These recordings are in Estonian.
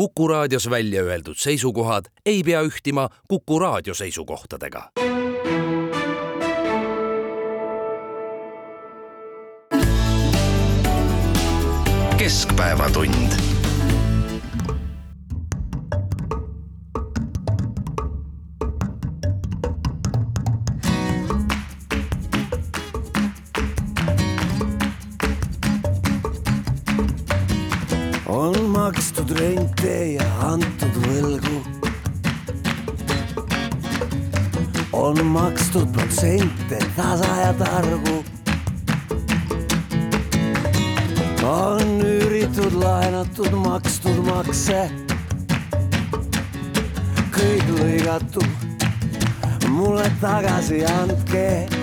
Kuku raadios välja öeldud seisukohad ei pea ühtima Kuku raadio seisukohtadega. keskpäevatund antud võlgu. on makstud protsente tasa ja targu. on üüritud, laenatud, makstud makse. kõik lõigatud, mulle tagasi andke.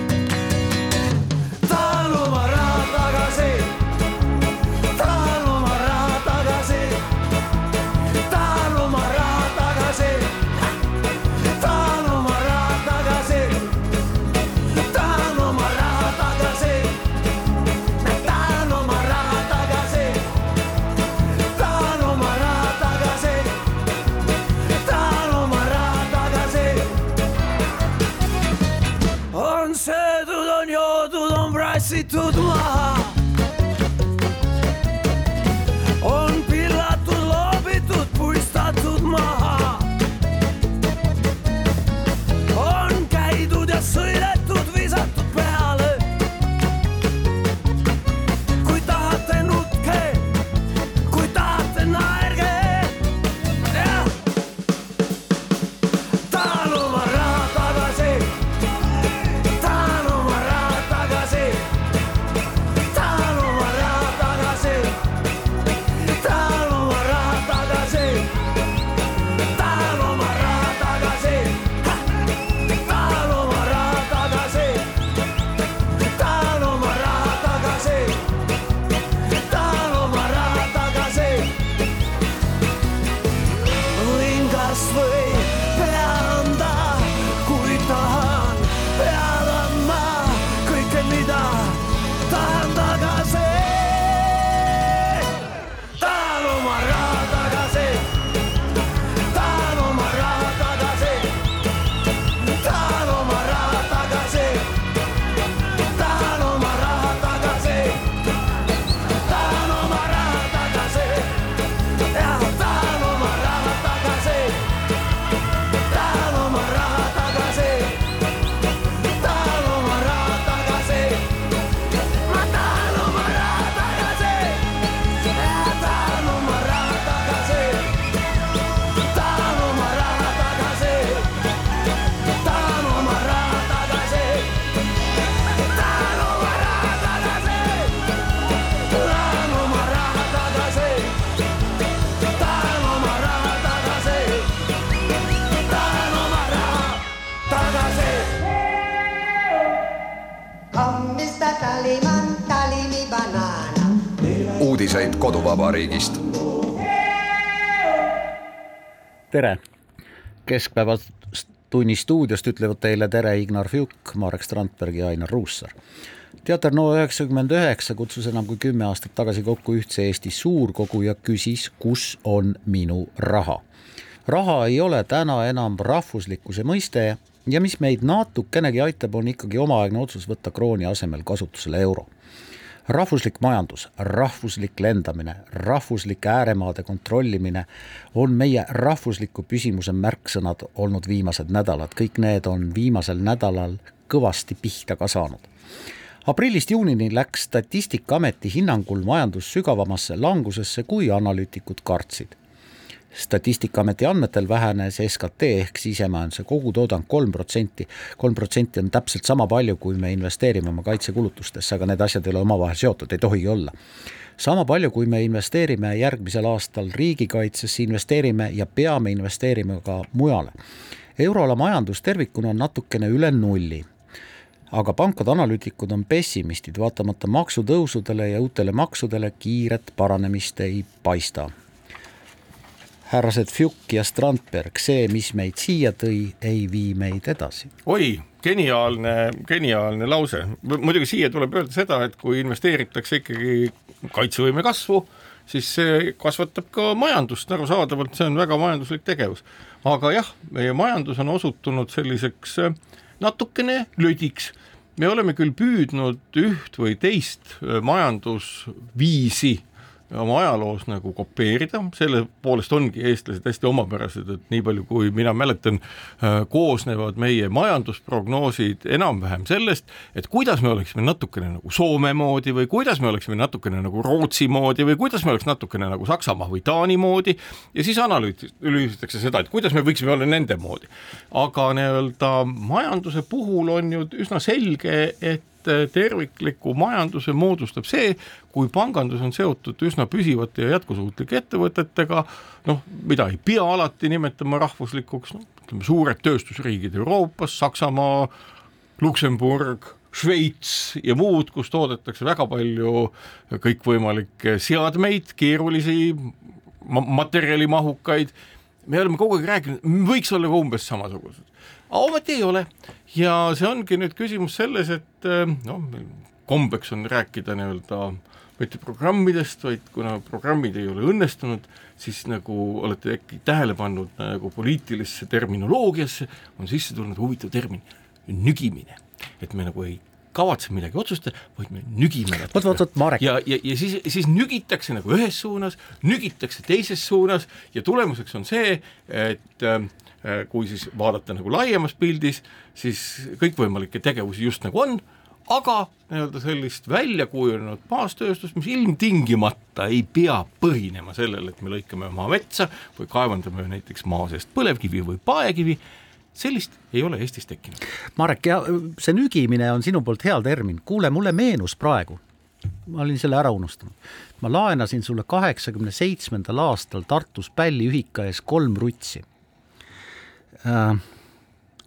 Koduvabariigist. tere! keskpäevatunni stuudiost ütlevad teile tere Ignar Fjuk, Marek Strandberg ja Ainar Ruussaar. teater No üheksakümmend üheksa kutsus enam kui kümme aastat tagasi kokku ühtse Eesti suurkogu ja küsis, kus on minu raha. raha ei ole täna enam rahvuslikkuse mõiste ja mis meid natukenegi aitab, on ikkagi omaaegne otsus võtta krooni asemel kasutusele euro rahvuslik majandus, rahvuslik lendamine, rahvuslike ääremaade kontrollimine on meie rahvusliku püsimuse märksõnad olnud viimased nädalad, kõik need on viimasel nädalal kõvasti pihta ka saanud. aprillist juunini läks Statistikaameti hinnangul majandus sügavamasse langusesse, kui analüütikud kartsid statistikaameti andmetel vähenes SKT ehk sisemajanduse kogutoodang kolm protsenti. kolm protsenti on täpselt sama palju, kui me investeerime oma kaitsekulutustesse, aga need asjad ei ole omavahel seotud, ei tohigi olla. sama palju, kui me investeerime järgmisel aastal riigikaitsesse, investeerime ja peame investeerima ka mujale. euroala majandus tervikuna on natukene üle nulli aga pankade analüütikud on pessimistid, vaatamata maksutõusudele ja uutele maksudele kiiret paranemist ei paista härrased Fjuk ja Strandberg, see, mis meid siia tõi, ei vii meid edasi. oi, geniaalne, geniaalne lause. muidugi siia tuleb öelda seda, et kui investeeritakse ikkagi kaitsevõime kasvu siis see kasvatab ka majandust, arusaadavalt see on väga majanduslik tegevus. aga jah, meie majandus on osutunud selliseks äh, natukene lödiks me oleme küll püüdnud üht või teist äh, majandusviisi oma ajaloos nagu kopeerida, selle poolest ongi eestlased hästi omapärased, et nii palju, kui mina mäletan, äh, koosnevad meie majandusprognoosid enam-vähem sellest, et kuidas me oleksime natukene nagu Soome moodi või kuidas me oleksime natukene nagu Rootsi moodi või kuidas me oleks natukene nagu Saksamaa või Taani moodi ja siis analüüsitakse seda, et kuidas me võiksime olla nende moodi. aga nii-öelda majanduse puhul on ju üsna selge, et et tervikliku majanduse moodustab see, kui pangandus on seotud üsna püsivate ja jätkusuutlike ettevõtetega, noh, mida ei pea alati nimetama rahvuslikuks, noh, ütleme suured tööstusriigid Euroopas, Saksamaa, Luksemburg, Šveits ja muud, kus toodetakse väga palju kõikvõimalikke seadmeid, keerulisi, materjalimahukaid, me oleme kogu aeg rääkinud, võiks olla ka umbes samasugused ometi ei ole ja see ongi nüüd küsimus selles, et äh, noh, kombeks on rääkida nii-öelda mitte programmidest, vaid kuna programmid ei ole õnnestunud, siis nagu olete äkki tähele pannud nagu poliitilisse terminoloogiasse on sisse tulnud huvitav termin, nügimine. et me nagu ei kavatse midagi otsustada, vaid me nügime. vot, vot, vot Marek. ja, ja, ja siis, siis nügitakse nagu ühes suunas, nügitakse teises suunas ja tulemuseks on see, et Äh, kui siis vaadata nagu laiemas pildis, siis kõikvõimalikke tegevusi just nagu on, aga nii-öelda sellist välja kujunenud baastööstust, mis ilmtingimata ei pea põhinema sellel, et me lõikame oma metsa või kaevandame näiteks maa seest põlevkivi või paekivi, sellist ei ole Eestis tekkinud. Marek, ja see nügimine on sinu poolt hea termin, kuule, mulle meenus praegu, ma olin selle ära unustanud, ma laenasin sulle kaheksakümne seitsmendal aastal Tartus Pälli ühika ees kolm rutsi. äh,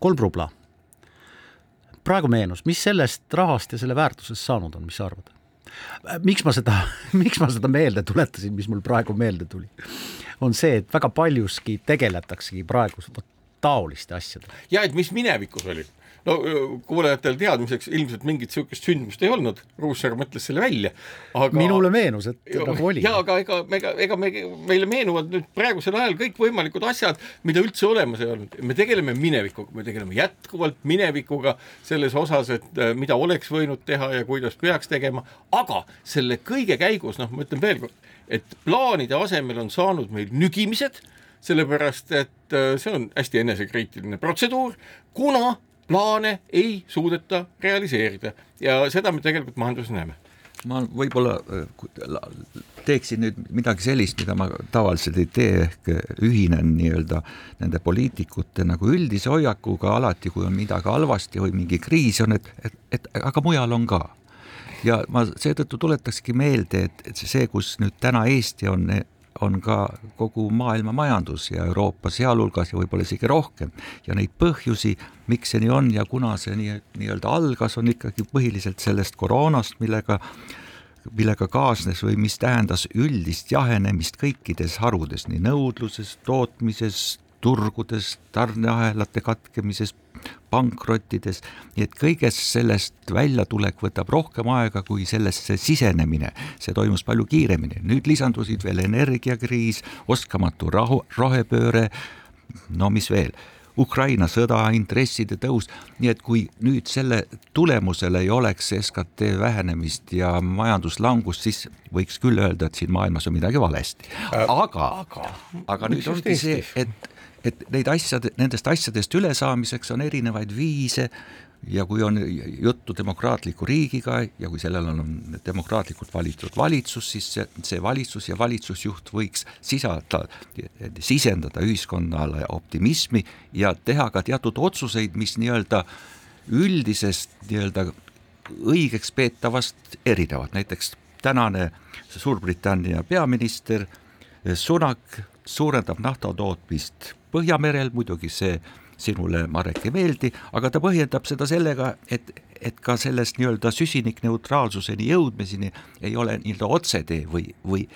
kolm rubla. praegu meenus, mis sellest rahast ja selle väärtusest saanud on, mis sa arvad? Äh, miks ma seda, miks ma seda meelde tuletasin, mis mul praegu meelde tuli, on see, et väga paljuski tegeletaksegi praegu taoliste asjadega. ja et mis minevikus oli no kuulajatel teadmiseks ilmselt mingit niisugust sündmust ei olnud, Ruussaar mõtles selle välja, aga minule meenus, et nagu oli. jaa, aga ega, ega, ega me, meile meenuvad nüüd praegusel ajal kõikvõimalikud asjad, mida üldse olemas ei olnud, me tegeleme minevikuga, me tegeleme jätkuvalt minevikuga selles osas, et äh, mida oleks võinud teha ja kuidas peaks tegema, aga selle kõige käigus, noh, ma ütlen veel kord, et plaanide asemel on saanud meil nügimised, sellepärast et äh, see on hästi enesekriitiline protseduur, kuna plaane ei suudeta realiseerida ja seda me tegelikult majanduses näeme ma võib-olla äh, teeksin nüüd midagi sellist, mida ma tavaliselt ei tee, ehk ühinen nii-öelda nende poliitikute nagu üldise hoiakuga alati, kui on midagi halvasti või mingi kriis on, et, et, et aga mujal on ka. ja ma seetõttu tuletakski meelde, et, et see, kus nüüd täna Eesti on on ka kogu maailma majandus ja Euroopa sealhulgas ja võib-olla isegi rohkem. ja neid põhjusi, miks see nii on ja kuna see nii, nii-öelda algas, on ikkagi põhiliselt sellest koroonast, millega millega kaasnes või mis tähendas üldist jahenemist kõikides harudes, nii nõudluses, tootmises, turgudes, tarneahelate katkemises, pankrottides, nii et kõigest sellest väljatulek võtab rohkem aega kui sellesse sisenemine, see toimus palju kiiremini, nüüd lisandusid veel energiakriis, oskamatu rahu, rohepööre, no mis veel? Ukraina sõda, intresside tõus, nii et kui nüüd selle tulemusel ei oleks SKT vähenemist ja majanduslangust, siis võiks küll öelda, et siin maailmas on midagi valesti. aga, aga, aga nüüd ongi see, et et neid asjade, nendest asjadest ülesaamiseks on erinevaid viise. Ja kui on juttu demokraatliku riigiga ja kui sellel on demokraatlikult valitud valitsus, siis see, see valitsus ja valitsusjuht võiks sisada, sisendada ühiskonnale optimismi ja teha ka teatud otsuseid, mis nii-öelda üldisest nii-öelda õigeks peetavast erinevad, näiteks tänane Suurbritannia peaminister Sunak suurendab naftatootmist Põhjamerel, muidugi see sinule, Marek, ei meeldi, aga ta põhjendab seda sellega, et, et ka sellest nii-öelda süsinikneutraalsuseni jõudmiseni ei ole nii-öelda otsetee või, või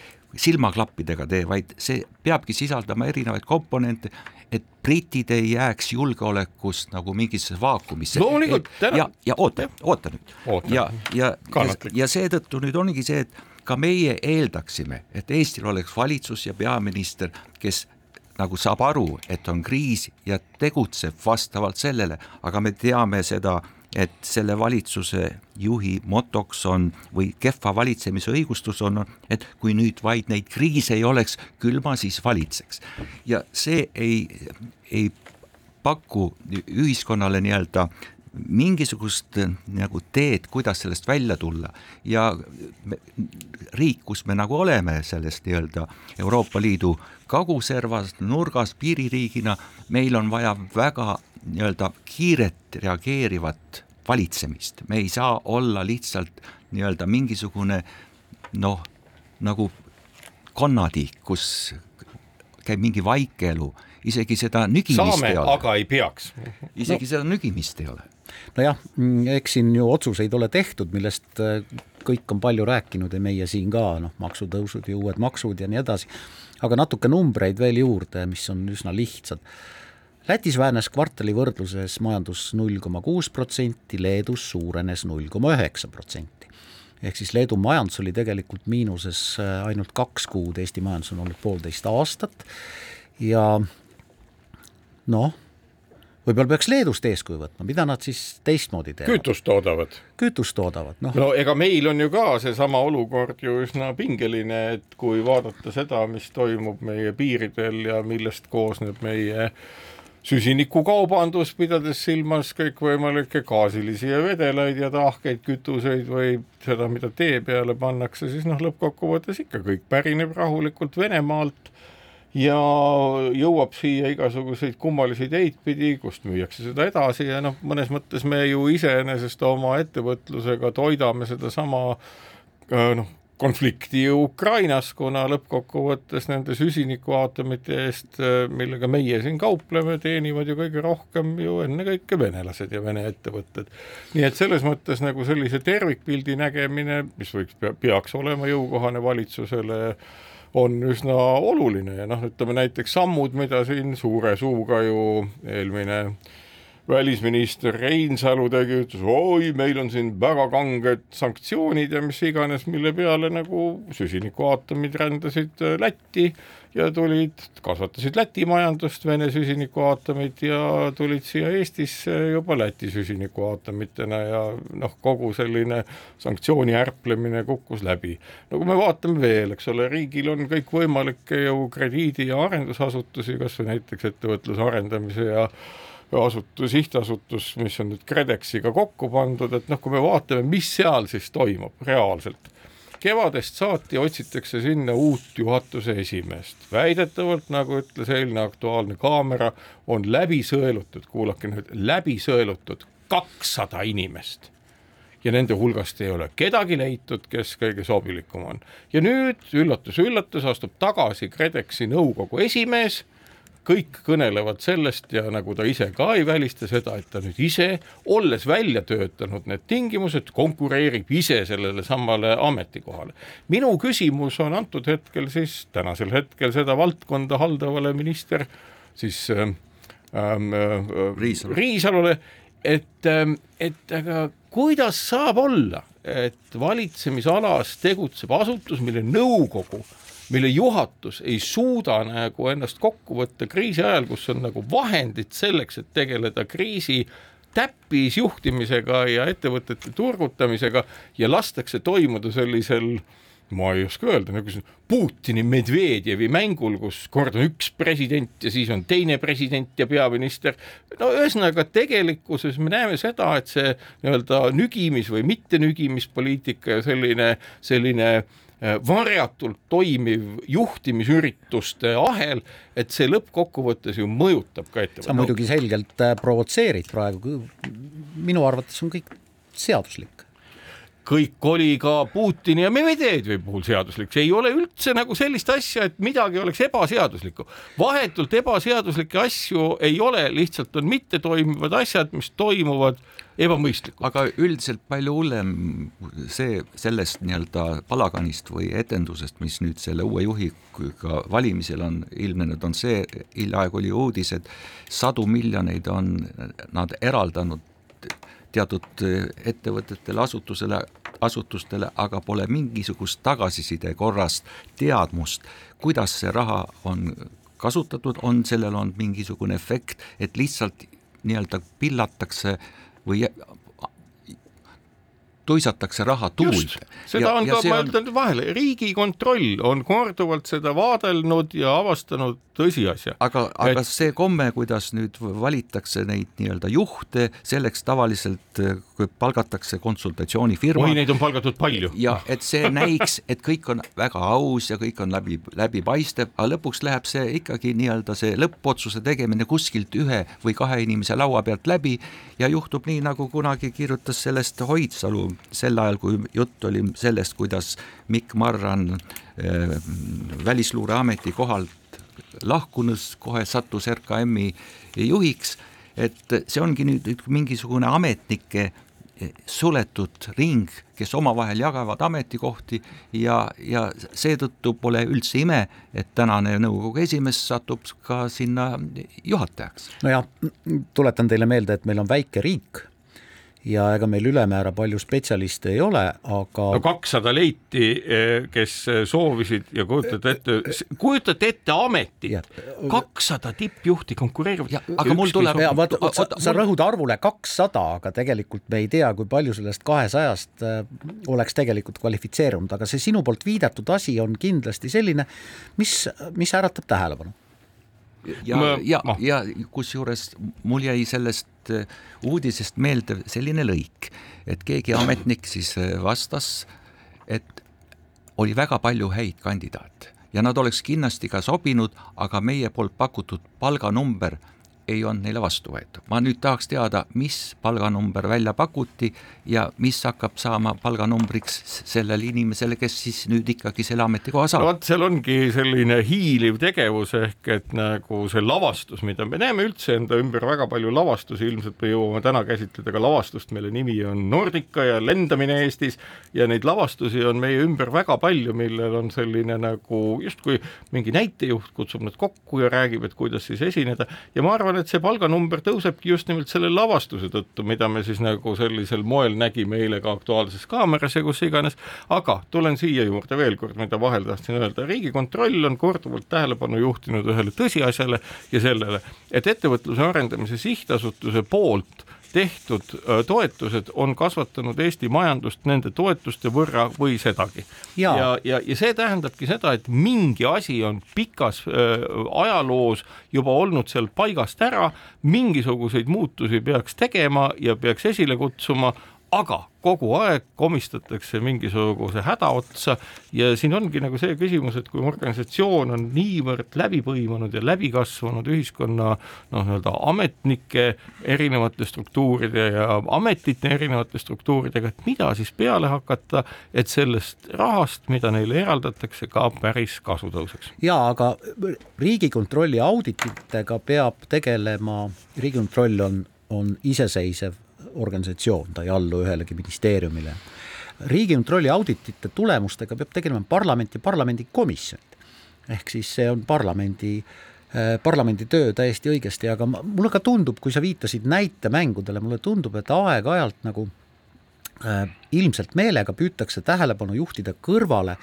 silmaklappidega tee, vaid see peabki sisaldama erinevaid komponente, et britid ei jääks julgeolekust nagu mingisse vaakumisse. Loomulikult, täna- ja, ja oota, oota nüüd. Ja, ja, ja, ja seetõttu nüüd ongi see, et ka meie eeldaksime, et Eestil oleks valitsus ja peaminister, kes nagu saab aru, et on kriis ja tegutseb vastavalt sellele, aga me teame seda, et selle valitsuse juhi motoks on või kehva valitsemise õigustus on, et kui nüüd vaid neid kriise ei oleks, küll ma siis valitseks. ja see ei, ei paku ühiskonnale nii-öelda mingisugust nagu teed, kuidas sellest välja tulla. Ja me, riik, kus me nagu oleme sellest nii-öelda Euroopa Liidu kaguservas, nurgas, piiririigina, meil on vaja väga nii-öelda kiiret reageerivat valitsemist, me ei saa olla lihtsalt nii-öelda mingisugune noh, nagu konnatiik, kus käib mingi vaikeelu, isegi seda nügimist saame ei, ole, aga ei peaks. isegi no. seda nügimist ei ole nojah, eks siin ju otsuseid ole tehtud, millest äh, kõik on palju rääkinud ja meie siin ka, noh, maksutõusud ja uued maksud ja nii edasi, aga natuke numbreid veel juurde, mis on üsna lihtsad. Lätis vähenes kvartali võrdluses majandus null koma kuus protsenti, Leedus suurenes null koma üheksa protsenti. ehk siis Leedu majandus oli tegelikult miinuses äh, ainult kaks kuud, Eesti majandus on olnud poolteist aastat ja noh, võib-olla peaks Leedust eeskuju võtma, mida nad siis teistmoodi teevad? kütust toodavad. kütust toodavad, noh no ega meil on ju ka seesama olukord ju üsna pingeline, et kui vaadata seda, mis toimub meie piiridel ja millest koosneb meie süsinikukaubandus, pidades silmas kõikvõimalikke gaasilisi ja vedelaid ja tahkeid kütuseid või seda, mida tee peale pannakse, siis noh, lõppkokkuvõttes ikka kõik pärineb rahulikult Venemaalt ja jõuab siia igasuguseid kummalisi teid pidi, kust müüakse seda edasi ja noh, mõnes mõttes me ju iseenesest oma ettevõtlusega toidame sedasama äh, noh, konflikti Ukrainas, kuna lõppkokkuvõttes nende süsinikuaatomite eest, millega meie siin kaupleme, teenivad ju kõige rohkem ju ennekõike venelased ja Vene ettevõtted. nii et selles mõttes nagu sellise tervikpildi nägemine, mis võiks, peaks olema jõukohane valitsusele, on üsna oluline ja noh, ütleme näiteks sammud, mida siin suure suuga ju eelmine välisminister Reinsalu tegi, ütles oi, meil on siin väga kanged sanktsioonid ja mis iganes, mille peale nagu süsinikuaatomid rändasid Lätti ja tulid, kasvatasid Läti majandust, Vene süsinikuaatomid ja tulid siia Eestisse juba Läti süsinikuaatomitena ja noh, kogu selline sanktsiooni ärplemine kukkus läbi. no kui me vaatame veel, eks ole, riigil on kõikvõimalikke ju krediidi- ja arendusasutusi, kas või näiteks ettevõtluse arendamise ja asutus, sihtasutus, mis on nüüd KredExiga kokku pandud, et noh, kui me vaatame, mis seal siis toimub reaalselt. Kevadest saati otsitakse sinna uut juhatuse esimeest, väidetavalt, nagu ütles eilne Aktuaalne Kaamera, on läbi sõelutud, kuulake nüüd, läbi sõelutud kakssada inimest ja nende hulgast ei ole kedagi leitud, kes kõige sobilikum on. ja nüüd üllatus-üllatus astub tagasi KredExi nõukogu esimees kõik kõnelevad sellest ja nagu ta ise ka ei välista seda, et ta nüüd ise, olles välja töötanud need tingimused, konkureerib ise sellele samale ametikohale. minu küsimus on antud hetkel siis, tänasel hetkel seda valdkonda haldavale minister siis ähm, äh, Riisalu. Riisalule, et, et aga kuidas saab olla, et valitsemisalas tegutseb asutus, mille nõukogu mille juhatus ei suuda nagu ennast kokku võtta kriisi ajal, kus on nagu vahendid selleks, et tegeleda kriisi täppisjuhtimisega ja ettevõtete turgutamisega ja lastakse toimuda sellisel ma ei oska öelda, nagu Putini Medvedjevi mängul, kus kord on üks president ja siis on teine president ja peaminister. no ühesõnaga tegelikkuses me näeme seda, et see nii-öelda nügimis või mittenügimispoliitika ja selline, selline äh, varjatult toimiv juhtimisürituste ahel, et see lõppkokkuvõttes ju mõjutab ka sa ettevõtteid. muidugi selgelt äh, provotseerid praegu, minu arvates on kõik seaduslik. kõik oli ka Putini ja Medvedjevi puhul seaduslik, ei ole üldse nagu sellist asja, et midagi oleks ebaseaduslikku. vahetult ebaseaduslikke asju ei ole, lihtsalt on mittetoimivad asjad, mis toimuvad ebamõistlikult. aga üldiselt palju hullem see sellest nii-öelda palaganist või etendusest, mis nüüd selle uue juhiga valimisel on ilmnenud, on see, hiljaaegu oli uudis, et sadu miljoneid on nad eraldanud teatud ettevõtetele, asutusele, asutustele, aga pole mingisugust tagasiside korras teadmust, kuidas see raha on kasutatud, on sellel olnud mingisugune efekt, et lihtsalt nii-öelda pillatakse või tuisatakse raha tuulde. seda ja, on ka, ma ütlen on... vahele, Riigikontroll on korduvalt seda vaadelnud ja avastanud tõsiasja. aga, aga et... see komme, kuidas nüüd valitakse neid nii-öelda juhte, selleks tavaliselt palgatakse konsultatsioonifirma. oi, neid on palgatud palju. ja et see näiks, et kõik on väga aus ja kõik on läbi, läbipaistev, aga lõpuks läheb see ikkagi nii-öelda see lõppotsuse tegemine kuskilt ühe või kahe inimese laua pealt läbi ja juhtub nii, nagu kunagi kirjutas sellest Hoidsalu sel ajal, kui jutt oli sellest, kuidas Mikk Marran äh, Välisluureameti kohalt lahkunud, kohe sattus RKM-i juhiks, et see ongi nüüd mingisugune ametnike suletud ring, kes omavahel jagavad ametikohti ja, ja seetõttu pole üldse ime, et tänane nõukogu esimees satub ka sinna juhatajaks. nojah, tuletan teile meelde, et meil on väike riik ja ega meil ülemäära palju spetsialiste ei ole, aga no kakssada leiti, eh, kes soovisid ja kujutate ette, kujutate ette ameti, kakssada tippjuhti konkureerivad. aga mul tuleb, vaata, sa, sa rõhud arvule kakssada, aga tegelikult me ei tea, kui palju sellest kahesajast oleks tegelikult kvalifitseerunud, aga see sinu poolt viidatud asi on kindlasti selline, mis, mis äratab tähelepanu. Ja ja, ja kusjuures mul jäi sellest äh, uudisest meelde selline lõik, et keegi ametnik siis äh, vastas, et oli väga palju häid kandidaate ja nad oleks kindlasti ka sobinud, aga meie poolt pakutud palganumber ei olnud neile vastu võetud. ma nüüd tahaks teada, mis palganumber välja pakuti ja mis hakkab saama palganumbriks sellele inimesele, kes siis nüüd ikkagi selle ametikoha saab. no vot, seal ongi selline hiiliv tegevus ehk et nagu see lavastus, mida me näeme üldse enda ümber väga palju lavastusi, ilmselt me jõuame täna käsitleda ka lavastust, mille nimi on Nordica ja lendamine Eestis ja neid lavastusi on meie ümber väga palju, millel on selline nagu justkui mingi näitejuht kutsub nad kokku ja räägib, et kuidas siis esineda ja ma arvan, arvan, et see palganumber tõusebki just nimelt selle lavastuse tõttu, mida me siis nagu sellisel moel nägime eile ka Aktuaalses Kaameras ja kus iganes, aga tulen siia juurde veel kord, mida vahel tahtsin öelda, Riigikontroll on korduvalt tähelepanu juhtinud ühele tõsiasjale ja sellele, et Ettevõtluse Arendamise Sihtasutuse poolt tehtud toetused on kasvatanud Eesti majandust nende toetuste võrra või sedagi. ja, ja, ja, ja see tähendabki seda, et mingi asi on pikas äh, ajaloos juba olnud seal paigast ära, mingisuguseid muutusi peaks tegema ja peaks esile kutsuma, aga kogu aeg komistatakse mingisuguse häda otsa ja siin ongi nagu see küsimus, et kui organisatsioon on niivõrd läbi põimunud ja läbi kasvanud ühiskonna noh, nii-öelda ametnike erinevate struktuuride ja ametite erinevate struktuuridega, et mida siis peale hakata, et sellest rahast, mida neile eraldatakse, ka päris kasu tõuseks. jaa, aga Riigikontrolli audititega peab tegelema, Riigikontroll on, on iseseisev organisatsioon, ta ei allu ühelegi ministeeriumile. riigikontrolli auditite tulemustega peab tegelema parlament ja parlamendikomisjonid. ehk siis see on parlamendi äh, parlamendi töö täiesti õigesti, aga mulle ka tundub, kui sa viitasid näitemängudele, mulle tundub, et aeg-ajalt nagu äh, ilmselt meelega püütakse tähelepanu juhtida kõrvale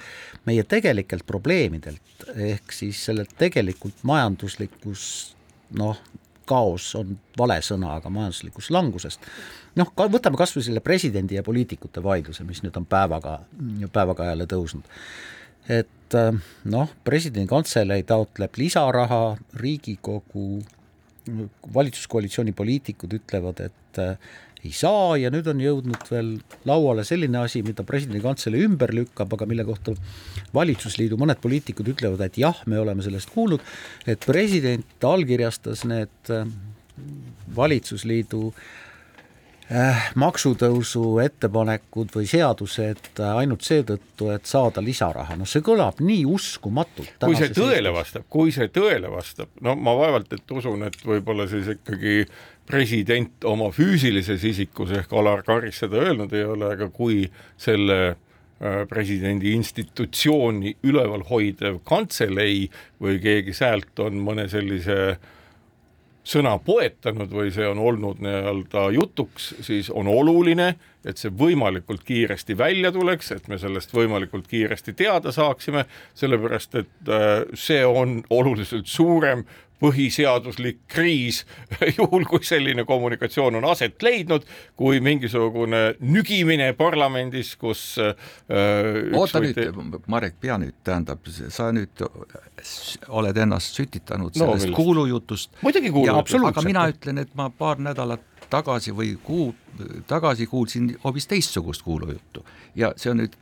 meie tegelikelt probleemidelt, ehk siis sellelt tegelikult majanduslikus noh, kaos on vale sõna, aga majanduslikust langusest. noh, ka võtame kas või selle presidendi ja poliitikute vaidluse, mis nüüd on päevaga, päevakajale tõusnud. et äh, noh, presidendi kantselei taotleb lisaraha, Riigikogu valitsuskoalitsiooni poliitikud ütlevad, et äh, ei saa ja nüüd on jõudnud veel lauale selline asi, mida presidendi kantselei ümber lükkab, aga mille kohta valitsusliidu mõned poliitikud ütlevad, et jah, me oleme sellest kuulnud, et president allkirjastas need äh, valitsusliidu äh, maksutõusu ettepanekud või seadused äh, ainult seetõttu, et saada lisaraha, no see kõlab nii uskumatult. kui see tõele vastab, kui see tõele vastab, no ma vaevalt et usun, et võib-olla siis ikkagi president oma füüsilises isikus ehk Alar Karis seda öelnud ei ole, aga kui selle äh, presidendi institutsiooni üleval hoidev kantselei või keegi säält on mõne sellise sõna poetanud või see on olnud nii-öelda jutuks, siis on oluline, et see võimalikult kiiresti välja tuleks, et me sellest võimalikult kiiresti teada saaksime, sellepärast et äh, see on oluliselt suurem põhiseaduslik kriis, juhul kui selline kommunikatsioon on aset leidnud, kui mingisugune nügimine parlamendis, kus äh, oota nüüd võite..., Marek, pea nüüd, tähendab, sa nüüd oled ennast sütitanud no, sellest millest? kuulujutust. muidugi kuulujutust. aga mina ütlen, et ma paar nädalat tagasi või kuu tagasi kuulsin hoopis teistsugust kuulujuttu ja see on nüüd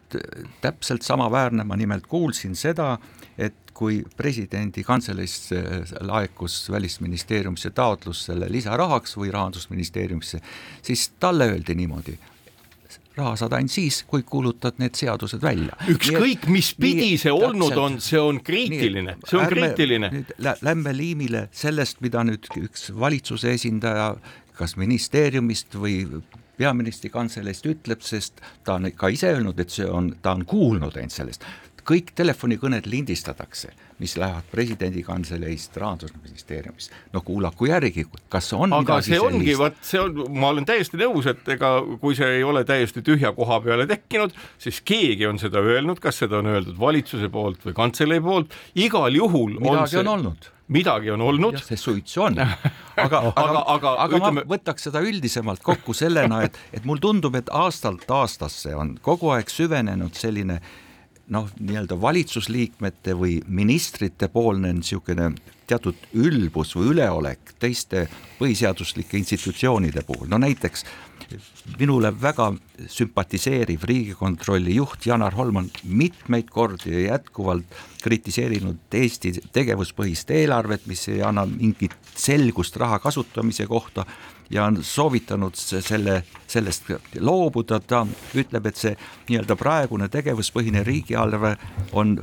täpselt samaväärne, ma nimelt kuulsin seda, et kui presidendi kantseleist laekus Välisministeeriumisse taotlus selle lisarahaks või Rahandusministeeriumisse, siis talle öeldi niimoodi, raha saad ainult siis, kui kuulutad need seadused välja. ükskõik, mis pidi see olnud täpselt, on, see on kriitiline, see on ärme, kriitiline. nüüd lähme liimile sellest, mida nüüd üks valitsuse esindaja kas ministeeriumist või peaministri kantseleist ütleb, sest ta on ka ise öelnud, et see on, ta on kuulnud ainult sellest kõik telefonikõned lindistatakse, mis lähevad presidendi kantseleist Rahandusministeeriumist. no kuulaku järgi, kas on aga see ongi, vot see on, ma olen täiesti nõus, et ega kui see ei ole täiesti tühja koha peale tekkinud, siis keegi on seda öelnud, kas seda on öeldud valitsuse poolt või kantselei poolt, igal juhul midagi on, see... on olnud midagi on olnud. see suitsu on, aga, aga, aga, aga ütleme... ma võtaks seda üldisemalt kokku sellena, et, et mulle tundub, et aastalt aastasse on kogu aeg süvenenud selline noh, nii-öelda valitsusliikmete või ministrite poolne niisugune teatud ülbus või üleolek teiste põhiseaduslike institutsioonide puhul, no näiteks minule väga sümpatiseeriv Riigikontrolli juht Janar Holm on mitmeid kordi ja jätkuvalt kritiseerinud Eesti tegevuspõhist eelarvet, mis ei anna mingit selgust raha kasutamise kohta ja on soovitanud selle, sellest loobuda, ta ütleb, et see nii-öelda praegune tegevuspõhine riigieelarve on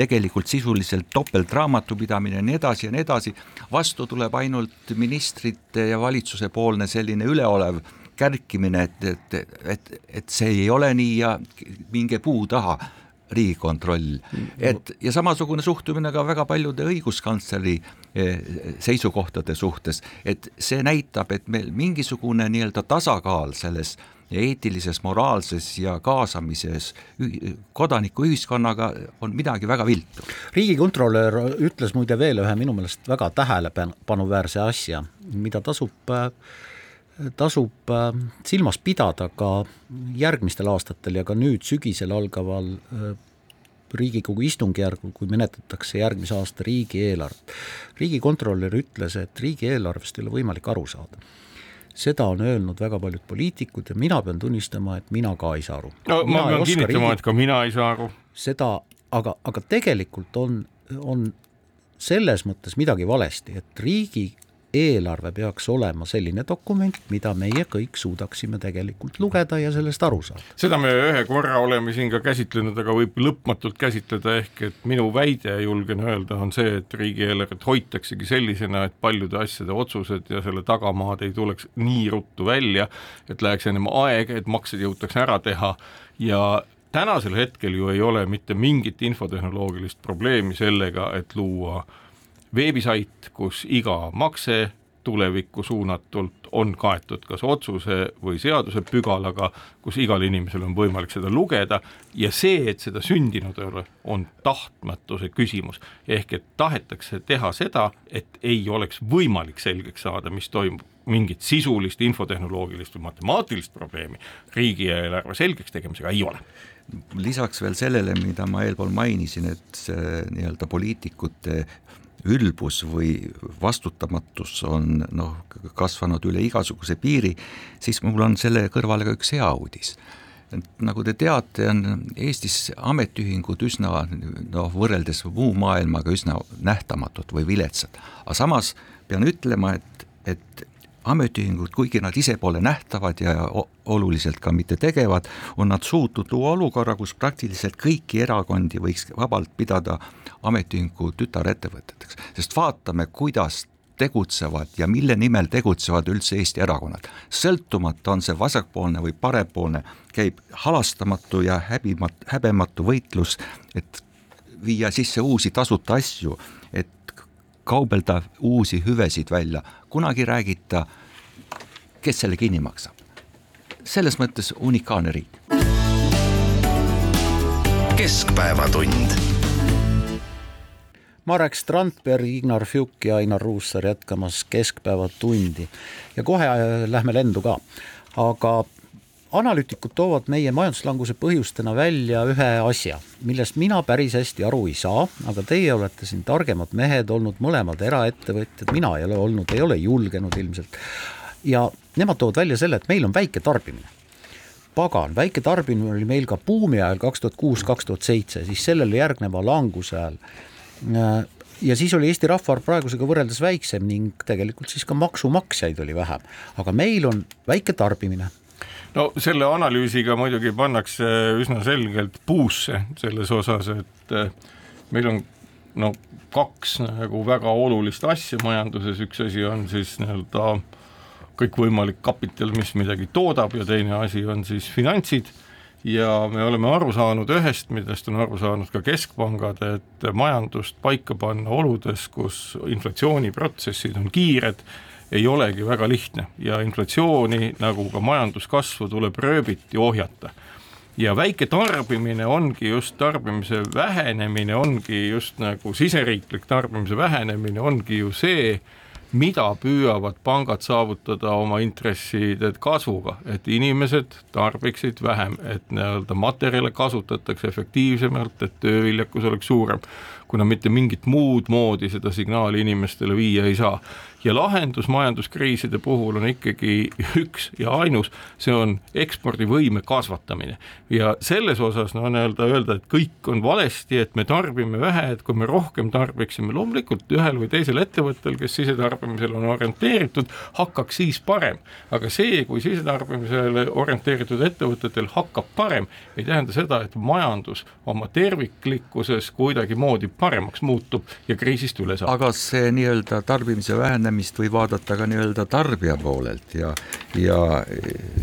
tegelikult sisuliselt topeltraamatupidamine ja nii edasi ja nii edasi, vastu tuleb ainult ministrite ja valitsuse poolne selline üleolev kärkimine, et, et, et, et see ei ole nii ja minge puu taha riigikontroll, et ja samasugune suhtumine ka väga paljude õiguskantsleri eh, seisukohtade suhtes, et see näitab, et meil mingisugune nii-öelda tasakaal selles eetilises, moraalses ja kaasamises kodanikuühiskonnaga on midagi väga viltu. riigikontrolör ütles muide veel ühe minu meelest väga tähelepanuväärse asja, mida tasub äh, tasub äh, silmas pidada ka järgmistel aastatel ja ka nüüd sügisel algaval äh, Riigikogu istungjärgul, kui menetletakse järgmise aasta riigieelarvet. riigikontrolör ütles, et riigieelarvest ei ole võimalik aru saada. seda on öelnud väga paljud poliitikud ja mina pean tunnistama, et mina ka ei saa aru. no mina ma pean kinnitama riigi... et ka mina ei saa aru. seda, aga, aga tegelikult on, on selles mõttes midagi valesti, et riigi eelarve peaks olema selline dokument, mida meie kõik suudaksime tegelikult lugeda ja sellest aru saada. seda me ühe korra oleme siin ka käsitlenud, aga võib lõpmatult käsitleda, ehk et minu väide, julgen öelda, on see, et riigieelarvet hoitaksegi sellisena, et paljude asjade otsused ja selle tagamaad ei tuleks nii ruttu välja, et läheks ennem aega, et maksed jõutakse ära teha ja tänasel hetkel ju ei ole mitte mingit infotehnoloogilist probleemi sellega, et luua äh, veebisait, kus iga makse tulevikku suunatult on kaetud kas otsuse või seaduse pügalaga, kus igal inimesel on võimalik seda lugeda ja see, et seda sündinud ei ole, on tahtmatuse küsimus. ehk et tahetakse teha seda, et ei oleks võimalik selgeks saada, mis toimub, mingit sisulist infotehnoloogilist või matemaatilist probleemi riigieelarve selgeks tegemisega ei ole lisaks veel sellele, mida ma eelpool mainisin, et see nii-öelda poliitikute ülbus või vastutamatus on noh, kasvanud üle igasuguse piiri, siis mul on selle kõrvale ka üks hea uudis. nagu te teate, on Eestis ametiühingud üsna noh, võrreldes muu maailmaga üsna nähtamatud või viletsad, aga samas pean ütlema, et, et ametiühingud, kuigi nad ise pole nähtavad ja oluliselt ka mitte tegevad, on nad suutnud luua olukorra, kus praktiliselt kõiki erakondi võiks vabalt pidada ametiühingu tütarettevõteteks, sest vaatame, kuidas tegutsevad ja mille nimel tegutsevad üldse Eesti erakonnad. sõltumata, on see vasakpoolne või parempoolne, käib halastamatu ja häbimat-, häbematu võitlus, et viia sisse uusi tasuta asju, kaubelda uusi hüvesid välja, kunagi ei räägita, kes selle kinni maksab. selles mõttes unikaalne riik. keskpäevatund Marek Strandberg, Ignar Fjuk ja Ainar Ruussaar jätkamas Keskpäevatundi ja kohe äh, lähme lendu ka, aga analüütikud toovad meie majanduslanguse põhjustena välja ühe asja, millest mina päris hästi aru ei saa, aga teie olete siin targemad mehed olnud, mõlemad eraettevõtjad, mina ei ole olnud, ei ole julgenud ilmselt. ja nemad toovad välja selle, et meil on väike tarbimine. pagan, väike tarbimine oli meil ka buumi ajal kaks tuhat kuus, kaks tuhat seitse, siis sellele järgneva languse ajal ja siis oli Eesti rahvaarv praegusega võrreldes väiksem ning tegelikult siis ka maksumaksjaid oli vähem, aga meil on väike tarbimine no selle analüüsiga muidugi pannakse üsna selgelt puusse selles osas, et eh, meil on no kaks nagu väga olulist asja majanduses, üks asi on siis nii-öelda kõikvõimalik kapital, mis midagi toodab ja teine asi on siis finantsid. Ja me oleme aru saanud ühest, millest on aru saanud ka keskpangad, et majandust paika panna oludes, kus inflatsiooniprotsessid on kiired ei olegi väga lihtne. Ja inflatsiooni nagu ka majanduskasvu tuleb rööbiti ohjata. ja väike tarbimine ongi just tarbimise vähenemine, ongi just nagu siseriiklik tarbimise vähenemine ongi ju see, mida püüavad pangad saavutada oma intresside kasvuga, et inimesed tarbiksid vähem, et nii-öelda materjale kasutatakse efektiivsemalt, et tööviljakus oleks suurem, kuna mitte mingit muud moodi seda signaali inimestele viia ei saa ja lahendus majanduskriiside puhul on ikkagi üks ja ainus, see on ekspordivõime kasvatamine. ja selles osas no nii-öelda öelda, et kõik on valesti, et me tarbime vähe, et kui me rohkem tarbiksime, loomulikult ühel või teisel ettevõttel, kes sisetarbimisele on orienteeritud, hakkaks siis parem. aga see, kui sisetarbimisele orienteeritud ettevõtetel hakkab parem, ei tähenda seda, et majandus oma terviklikkuses kuidagimoodi paremaks muutub ja kriisist üle saab. aga see nii-öelda tarbimise vähenemine lähenemist võib vaadata ka nii-öelda tarbija poolelt ja, ja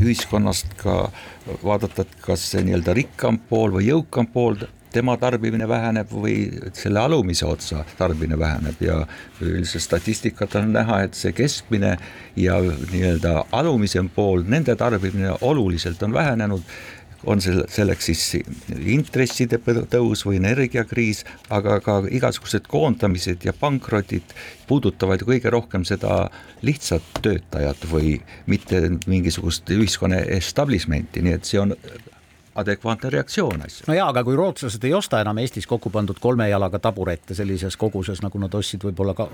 ühiskonnast ka vaadata, et kas see nii-öelda rikkam pool või jõukam pool tema tarbimine väheneb või selle alumise otsa tarbimine väheneb. Ja üldiselt statistikat on näha, et see keskmine ja nii-öelda alumisem pool, nende tarbimine oluliselt on vähenenud on sel-, selleks siis intresside tõus või energiakriis, aga ka igasugused koondamised ja pankrotid puudutavad ju kõige rohkem seda lihtsat töötajat või mitte mingisugust ühiskonna establishment'i, nii et see on adekvaatne reaktsioon asju. no jaa, aga kui rootslased ei osta enam Eestis kokku pandud kolme jalaga taburette sellises koguses, nagu nad ostsid võib-olla ka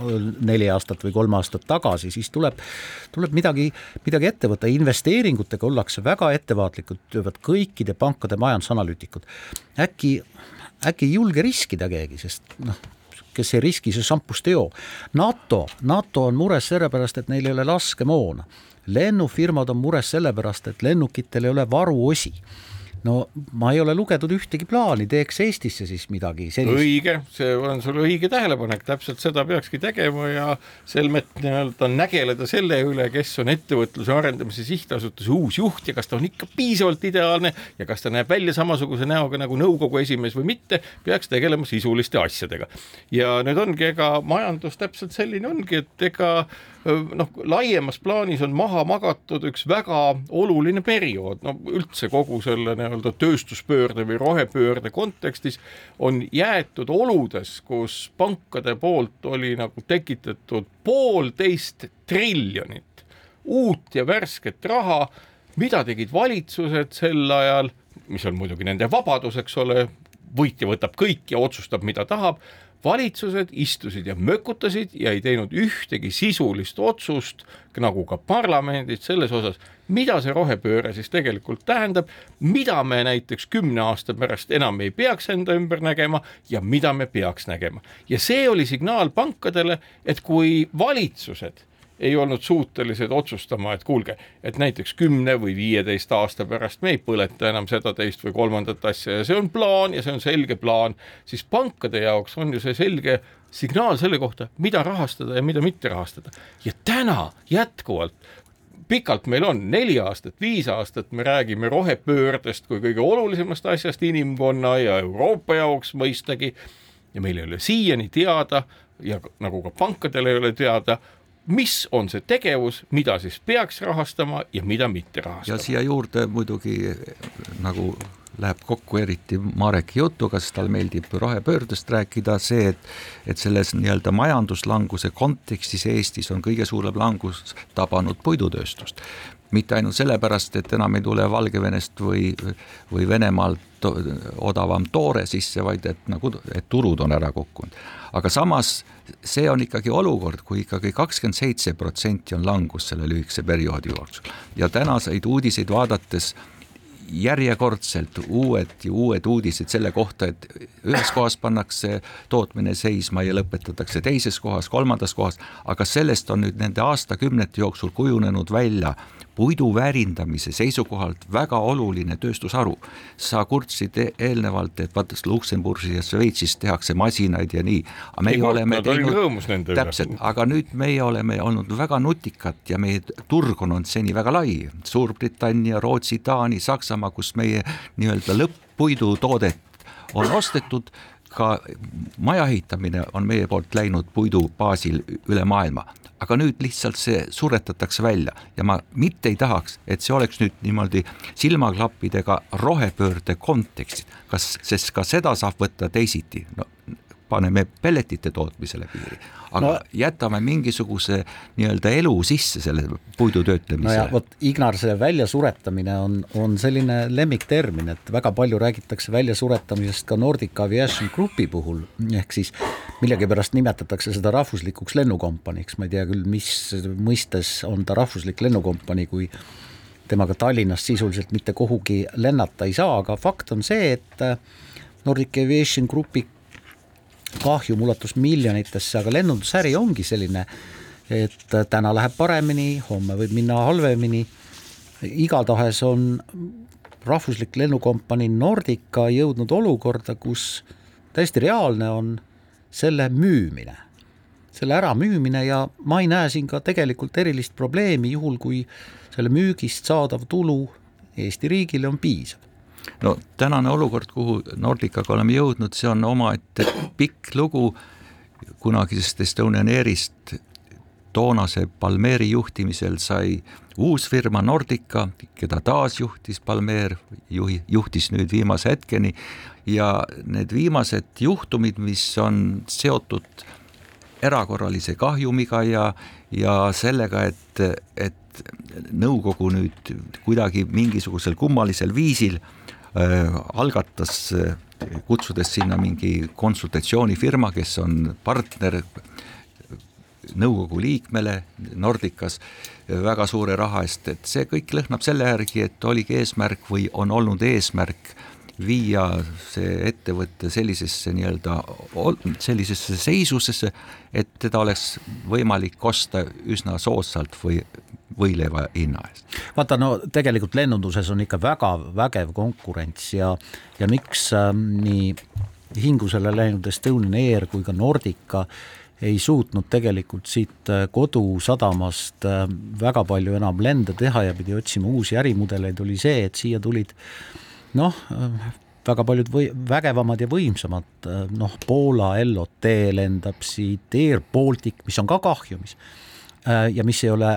neli aastat või kolm aastat tagasi, siis tuleb, tuleb midagi, midagi ette võtta, investeeringutega ollakse väga ettevaatlikud, ütlevad kõikide pankade majandusanalüütikud. äkki, äkki ei julge riskida keegi, sest noh, kes ei riski, see šampust ei joo. NATO, NATO on mures sellepärast, et neil ei ole laskemoona. lennufirmad on mures sellepärast, et lennukitel ei ole varuosi no ma ei ole lugenud ühtegi plaani, teeks Eestisse siis midagi sellist. õige, see on sul õige tähelepanek, täpselt seda peakski tegema ja selmet nii-öelda nägeleda selle üle, kes on ettevõtluse arendamise sihtasutuse uus juht ja kas ta on ikka piisavalt ideaalne ja kas ta näeb välja samasuguse näoga nagu nõukogu esimees või mitte, peaks tegelema sisuliste asjadega. ja nüüd ongi, ega majandus täpselt selline ongi, et ega noh, laiemas plaanis on maha magatud üks väga oluline periood, no üldse kogu selle nii-öelda tööstuspöörde või rohepöörde kontekstis on jäetud oludes, kus pankade poolt oli nagu tekitatud poolteist triljonit uut ja värsket raha, mida tegid valitsused sel ajal, mis on muidugi nende vabadus, eks ole, võitja võtab kõik ja otsustab, mida tahab valitsused istusid ja mökutasid ja ei teinud ühtegi sisulist otsust, nagu ka parlamendid selles osas, mida see rohepööre siis tegelikult tähendab, mida me näiteks kümne aasta pärast enam ei peaks enda ümber nägema ja mida me peaks nägema. ja see oli signaal pankadele, et kui valitsused ei olnud suutelised otsustama, et kuulge, et näiteks kümne või viieteist aasta pärast me ei põleta enam seda, teist või kolmandat asja ja see on plaan ja see on selge plaan, siis pankade jaoks on ju see selge signaal selle kohta, mida rahastada ja mida mitte rahastada. ja täna jätkuvalt pikalt meil on, neli aastat, viis aastat, me räägime rohepöördest kui kõige olulisemast asjast inimkonna ja Euroopa jaoks mõistagi. ja meil ei ole siiani teada ja nagu ka pankadel ei ole teada, mis on see tegevus, mida siis peaks rahastama ja mida mitte rahastama. ja siia juurde muidugi nagu läheb kokku eriti Mareki jutuga, sest tal meeldib rohepöördest rääkida, see, et et selles nii-öelda majanduslanguse kontekstis Eestis on kõige suurem langus tabanud puidutööstust. Mitte ainult sellepärast, et enam ei tule Valgevenest või, või Venemaalt odavam toore sisse, vaid et nagu, et turud on ära kukkunud. aga samas see on ikkagi olukord kui ikkagi kakskümmend seitse protsenti on langus selle lühikese perioodi jooksul ja tänaseid uudiseid vaadates järjekordselt uued ja uued uudised selle kohta, et ühes kohas pannakse tootmine seisma ja lõpetatakse teises kohas, kolmandas kohas, aga sellest on nüüd nende aastakümnete jooksul kujunenud välja puidu väärindamise seisukohalt väga oluline tööstusharu. sa kurtsid e-, eelnevalt, et vaata Luksemburgis ja Šveitsis tehakse masinaid ja nii, aga meie Ei, oleme teinud, täpselt, aga nüüd meie oleme olnud väga nutikad ja meie turg on olnud seni väga lai. Suurbritannia, Rootsi, Taani, Saksamaa, kus meie nii-öelda lõpp-puidutoodet on ostetud, ka maja ehitamine on meie poolt läinud puidu baasil üle maailma. Aga nüüd lihtsalt see suretatakse välja ja ma mitte ei tahaks, et see oleks nüüd niimoodi silmaklappidega rohepöörde kontekstis, kas, sest ka seda saab võtta teisiti, no paneme pelletite tootmisele piiri, aga No- no, jätame mingisuguse nii-öelda elu sisse selle puidu no töötlemisele. vot Ignar, see väljasuretamine on, on selline lemmiktermin, et väga palju räägitakse väljasuretamisest ka Nordic Aviation Groupi puhul, ehk siis millegipärast nimetatakse seda rahvuslikuks lennukompaniiks, ma ei tea küll, mis mõistes on ta rahvuslik lennukompanii, kui temaga Tallinnast sisuliselt mitte kuhugi lennata ei saa, aga fakt on see, et Nordic Aviation Grupi kahjum ulatus miljonitesse, aga lennundusäri ongi selline, et täna läheb paremini, homme võib minna halvemini. igatahes on rahvuslik lennukompanii Nordica jõudnud olukorda, kus täiesti reaalne on selle müümine, selle äramüümine ja ma ei näe siin ka tegelikult erilist probleemi, juhul kui selle müügist saadav tulu Eesti riigile on piisav. No tänane olukord, kuhu Nordicaga oleme jõudnud, see on omaette pikk lugu kunagisest Estonian Airist. Toonase Palmeeri juhtimisel sai uus firma Nordica, keda taas juhtis Palmeer, juhi, juhtis nüüd viimase hetkeni. Ja need viimased juhtumid, mis on seotud erakorralise kahjumiga ja, ja sellega, et, et nõukogu nüüd kuidagi mingisugusel kummalisel viisil äh, algatas äh, kutsudes sinna mingi konsultatsioonifirma, kes on partner nõukogu liikmele Nordicas väga suure raha eest, et see kõik lõhnab selle järgi, et oligi eesmärk või on olnud eesmärk viia see ettevõte sellisesse nii-öelda, sellisesse seisusesse, et teda oleks võimalik osta üsna soodsalt või võileiva hinna eest. vaata, no tegelikult lennunduses on ikka väga vägev konkurents ja, ja miks äh, nii hingusele läinud Estonian Air kui ka Nordica ei suutnud tegelikult siit äh, kodusadamast äh, väga palju enam lende teha ja pidi otsima uusi ärimudeleid, oli see, et siia tulid noh, väga paljud või vägevamad ja võimsamad, noh, Poola LOT lendab siit, Air Baltic, mis on ka kahjumis ja mis ei ole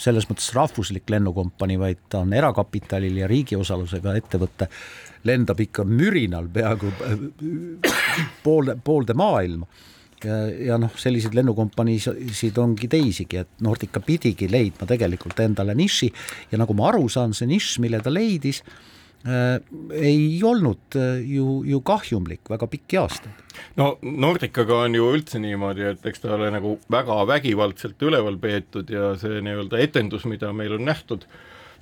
selles mõttes rahvuslik lennukompanii, vaid ta on erakapitalil ja riigi osalusega ettevõte, lendab ikka mürinal peaaegu poolde, poolde maailma. ja, ja noh, selliseid lennukompaniisid ongi teisigi, et Nordica pidigi leidma tegelikult endale niši ja nagu ma aru saan, see nišš, mille ta leidis äh,, ei olnud äh, ju, ju kahjumlik väga pikki aastaid. No Nordicaga on ju üldse niimoodi, et eks ta ole nagu väga vägivaldselt üleval peetud ja see nii-öelda etendus, mida meil on nähtud,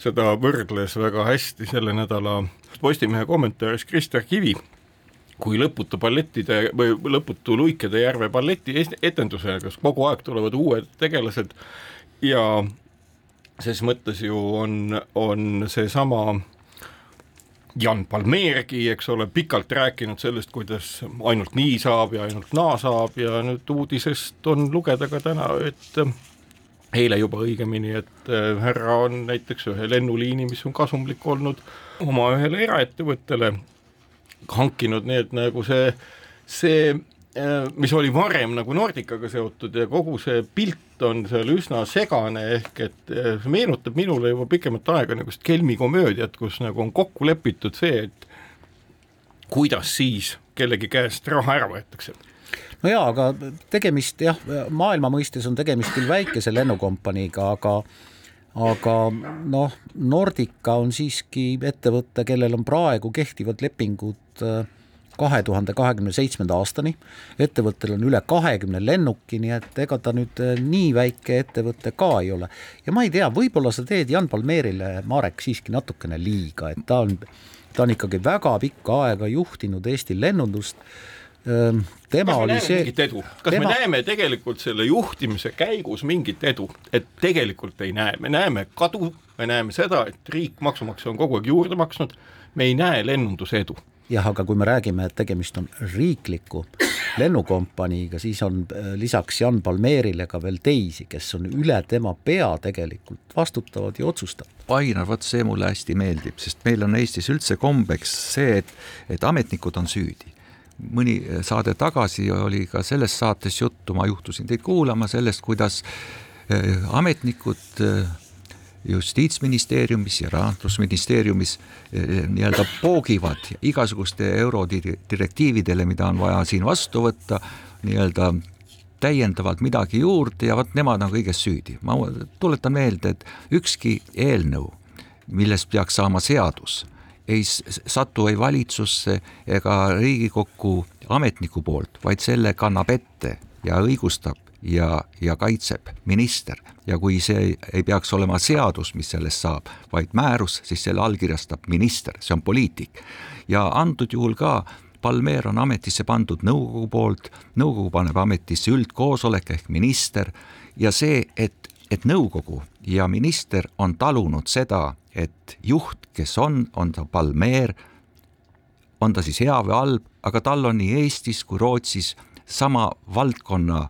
seda võrdles väga hästi selle nädala Postimehe kommentaaris Krister Kivi, kui lõputu ballettide või lõputu Luikede järve balleti etendusega, kus kogu aeg tulevad uued tegelased ja ses mõttes ju on, on seesama Jan Palmeergi, eks ole, pikalt rääkinud sellest, kuidas ainult nii saab ja ainult naa saab ja nüüd uudisest on lugeda ka täna, et eile juba õigemini, et äh, härra on näiteks ühe lennuliini, mis on kasumlik olnud, oma ühele eraettevõttele hankinud, nii et nagu see, see, äh, mis oli varem nagu Nordicaga seotud ja kogu see pilt on seal üsna segane, ehk et äh, see meenutab minule juba pikemat aega niisugust Kelmi komöödiat, kus nagu on kokku lepitud see, et kuidas siis kellegi käest raha ära võetakse. No jaa, aga tegemist jah, maailma mõistes on tegemist küll väikese lennukompaniiga, aga aga noh, Nordica on siiski ettevõte, kellel on praegu kehtivad lepingud äh, kahe tuhande kahekümne seitsmenda aastani. ettevõttel on üle kahekümne lennuki, nii et ega ta nüüd äh, nii väike ettevõte ka ei ole. ja ma ei tea, võib-olla sa teed Jan Palmeerile, Marek, siiski natukene liiga, et ta on, ta on ikkagi väga pikka aega juhtinud Eesti lennundust tema kas oli see, kas tema- me näeme tegelikult selle juhtimise käigus mingit edu, et tegelikult ei näe, me näeme kadu, me näeme seda, et riik, maksumaksja on kogu aeg juurde maksnud, me ei näe lennunduse edu. Jah, aga kui me räägime, et tegemist on riikliku lennukompaniiga, siis on äh, lisaks Jan Palmeerile ka veel teisi, kes on üle tema pea tegelikult vastutavad ja otsustavad. Ainar, vot see mulle hästi meeldib, sest meil on Eestis üldse kombeks see, et, et ametnikud on süüdi mõni saade tagasi oli ka selles saates juttu, ma juhtusin teid kuulama sellest, kuidas eh, ametnikud justiitsministeeriumis ja rahandusministeeriumis eh, nii-öelda poogivad igasuguste eurodirektiividele, mida on vaja siin vastu võtta, nii-öelda täiendavalt midagi juurde ja vot nemad on kõiges süüdi. ma tuletan meelde, et ükski eelnõu, millest peaks saama seadus, ei satu ei valitsusse ega Riigikokku ametniku poolt, vaid selle kannab ette ja õigustab ja, ja kaitseb minister ja kui see ei peaks olema seadus, mis sellest saab, vaid määrus, siis selle allkirjastab minister, see on poliitik. ja antud juhul ka Palmeer on ametisse pandud nõukogu poolt, nõukogu paneb ametisse üldkoosolek ehk minister ja see, et, et nõukogu ja minister on talunud seda, et juht, kes on, on ta Palmeer, on ta siis hea või halb, aga tal on nii Eestis kui Rootsis sama valdkonna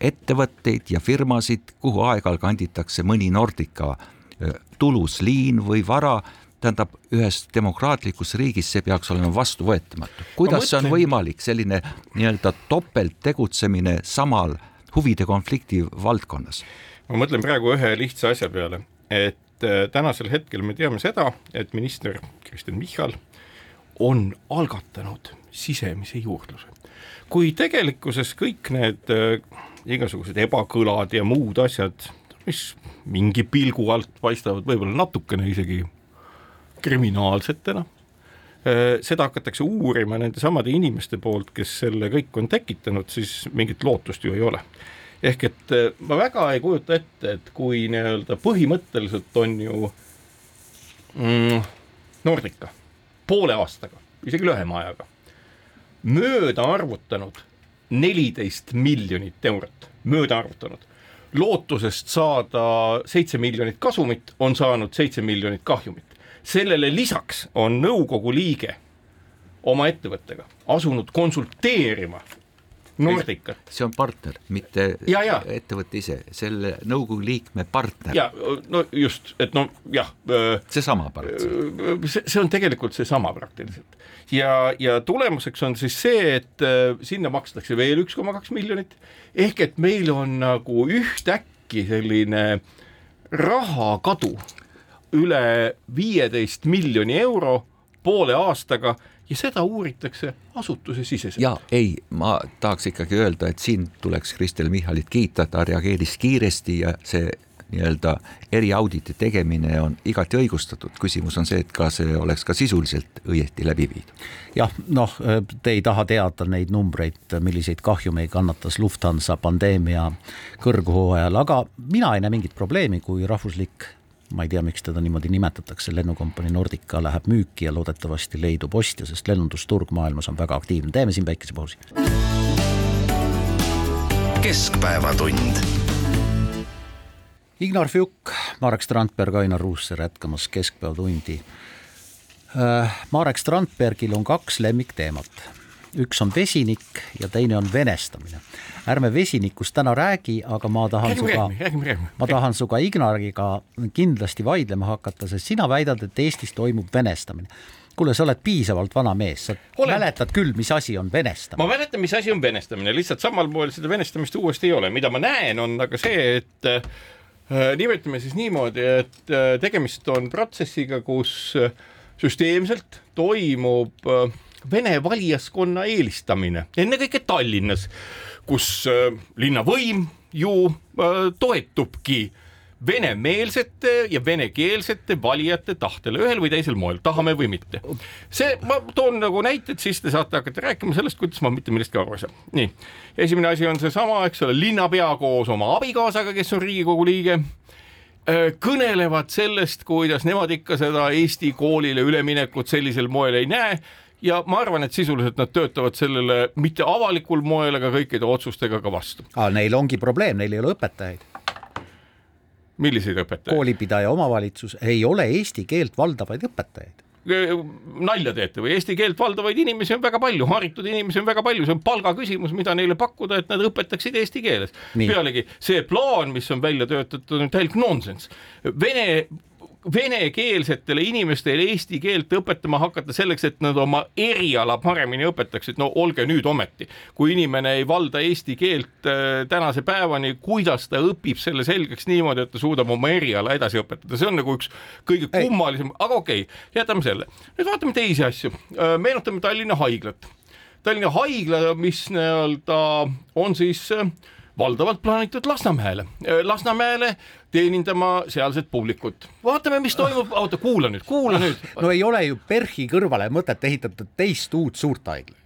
ettevõtteid ja firmasid, kuhu aeg-ajalt kanditakse mõni Nordica öö, tulusliin või vara, tähendab, ühes demokraatlikus riigis see peaks olema vastuvõetamatu. kuidas see on võimalik, selline nii-öelda topelttegutsemine samal huvide konflikti valdkonnas? ma mõtlen praegu ühe lihtsa asja peale, et tänasel hetkel me teame seda, et minister Kristen Michal on algatanud sisemise juurdluse. Kui tegelikkuses kõik need äh, igasugused ebakõlad ja muud asjad, mis mingi pilgu alt paistavad võib-olla natukene isegi kriminaalsetena, seda hakatakse uurima nendesamade inimeste poolt, kes selle kõik on tekitanud, siis mingit lootust ju ei ole. ehk et eh, ma väga ei kujuta ette, et kui nii-öelda põhimõtteliselt on ju mm, Nordica poole aastaga, isegi lühema ajaga, mööda arvutanud neliteist miljonit eurot, mööda arvutanud. lootusest saada seitse miljonit kasumit, on saanud seitse miljonit kahjumit. sellele lisaks on nõukogu liige oma ettevõttega asunud konsulteerima Nordicat see on partner, mitte Ja, ja. ettevõte ise, selle nõukogu liikme partner, ja no just, et no jah, seesama partner. see, see on tegelikult seesama praktiliselt. ja, ja tulemuseks on siis see, et äh, sinna makstakse veel üks koma kaks miljonit, ehk et meil on nagu ühtäkki selline rahakadu üle viieteist miljoni euro poole aastaga ja seda uuritakse asutusesiseselt. ja ei, ma tahaks ikkagi öelda, et siin tuleks Kristel Michalit kiita, ta reageeris kiiresti ja see nii-öelda eriauditi tegemine on igati õigustatud, küsimus on see, et kas see oleks ka sisuliselt õieti läbi viidud. jah, noh, te ei taha teada neid numbreid, milliseid kahjumeid kannatas Lufthansa pandeemia kõrghooajal, aga mina ei näe mingit probleemi, kui rahvuslik ma ei tea, miks teda niimoodi nimetatakse, lennukompanii Nordica läheb müüki ja loodetavasti leidub ostja, sest lennundusturg maailmas on väga aktiivne, teeme siin väikese pausi. keskpäevatund. Ignar Fjuk, Marek Strandberg, Ainar Ruussaar jätkamas Keskpäevatundi. Marek Strandbergil on kaks lemmikteemat üks on vesinik ja teine on venestamine. ärme vesinikust täna räägi, aga ma tahan Räägime, suga, räägime, räägime, ma tahan sinuga Ignariga kindlasti vaidlema hakata, sest sina väidad, et Eestis toimub venestamine. kuule, sa oled piisavalt vana mees, sa Olen. mäletad küll, mis asi on venestamine. ma mäletan, mis asi on venestamine, lihtsalt samal moel seda venestamist uuesti ei ole, mida ma näen, on aga see, et äh, nimetame siis niimoodi, et äh, tegemist on protsessiga, kus äh, süsteemselt toimub äh, Vene valijaskonna eelistamine, ennekõike Tallinnas, kus äh, linnavõim ju äh, toetubki venemeelsete ja venekeelsete valijate tahtele ühel või teisel moel, tahame või mitte. see, ma toon nagu näited, siis te saate hakata rääkima sellest, kuidas ma mitte millestki aru ei saa. nii, esimene asi on seesama, eks ole, linnapea koos oma abikaasaga, kes on Riigikogu liige äh, kõnelevad sellest, kuidas nemad ikka seda Eesti koolile üleminekut sellisel moel ei näe ja ma arvan, et sisuliselt nad töötavad sellele mitte avalikul moel, aga kõikide otsustega ka vastu. aga neil ongi probleem, neil ei ole õpetajaid. milliseid õpetajaid? koolipidaja omavalitsus ei ole eesti keelt valdavaid õpetajaid nalja teete või eesti keelt valdavaid inimesi on väga palju, haritud inimesi on väga palju, see on palga küsimus, mida neile pakkuda, et nad õpetaksid eesti keeles. pealegi see plaan, mis on välja töötatud, on täielik nonsenss. Vene venekeelsetele inimestele eesti keelt õpetama hakata selleks, et nad oma eriala paremini õpetaksid, no olge nüüd ometi, kui inimene ei valda eesti keelt äh, tänase päevani, kuidas ta õpib selle selgeks niimoodi, et ta suudab oma eriala edasi õpetada, see on nagu üks kõige kummalisem, aga okei okay,, jätame selle. nüüd vaatame teisi asju, meenutame Tallinna haiglat. Tallinna haigla, mis nii-öelda on siis äh, valdavalt plaanitud Lasnamäele, Lasnamäele teenindama sealset publikut. vaatame, mis toimub, oota, kuula nüüd, kuula nüüd. no ei ole ju PERH-i kõrvale mõtet ehitada teist uut suurt haiglat.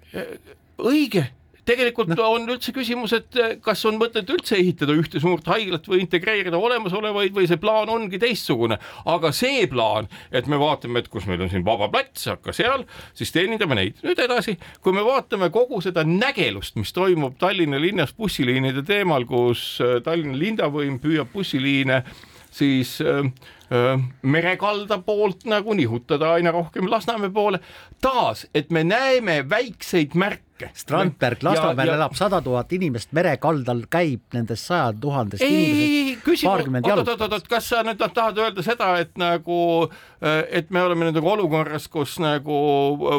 õige tegelikult no. on üldse küsimus, et kas on mõtet üldse ehitada ühte suurt haiglat või integreerida olemasolevaid või see plaan ongi teistsugune, aga see plaan, et me vaatame, et kus meil on siin vaba plats, hakka seal, siis teenindame neid. nüüd edasi, kui me vaatame kogu seda nägelust, mis toimub Tallinna linnas bussiliinide teemal, kus Tallinna linnavõim püüab bussiliine siis äh, äh, merekalda poolt nagu nihutada aina rohkem Lasnamäe poole. taas, et me näeme väikseid märke. Strandberg, Lasnamäel elab sada tuhat inimest, merekaldal käib nendest sajad tuhandest inimesest paarkümmend oot, oot, oot, oot, kas sa nüüd tahad öelda seda, et nagu, et me oleme nüüd nagu olukorras, kus nagu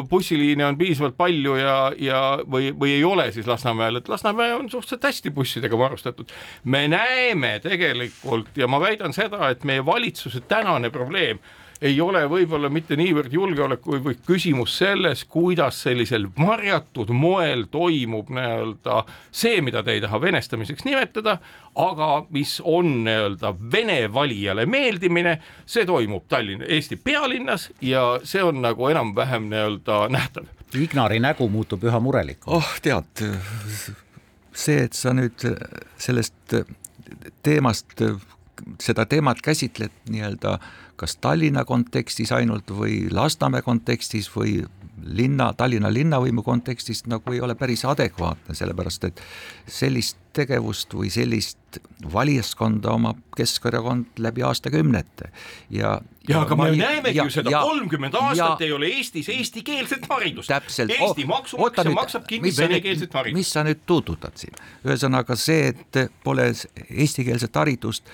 bussiliine on piisavalt palju ja, ja või, või ei ole siis Lasnamäel, et Lasnamäe on suhteliselt hästi bussidega varustatud. me näeme tegelikult ja ma väidan seda, et meie valitsuse tänane probleem ei ole võib-olla mitte niivõrd julgeolek, kuivõrd küsimus selles, kuidas sellisel varjatud moel toimub nii-öelda see, mida te ei taha venestamiseks nimetada, aga mis on nii-öelda Vene valijale meeldimine, see toimub Tallinna, Eesti pealinnas ja see on nagu enam-vähem nii-öelda nähtav. Ignari nägu muutub üha murelikumaks. oh tead, see, et sa nüüd sellest teemast, seda teemat käsitled nii-öelda kas Tallinna kontekstis ainult või Lasnamäe kontekstis või linna, Tallinna linnavõimu kontekstis nagu ei ole päris adekvaatne, sellepärast et sellist tegevust või sellist valijaskonda omab Keskerakond läbi aastakümnete ja ja aga me näemegi ju seda, kolmkümmend aastat ja, ei ole Eestis eestikeelset haridust. Eesti maksumaksja maksab kinni venekeelset haridust. mis sa nüüd tuututad siin, ühesõnaga see, et pole eestikeelset haridust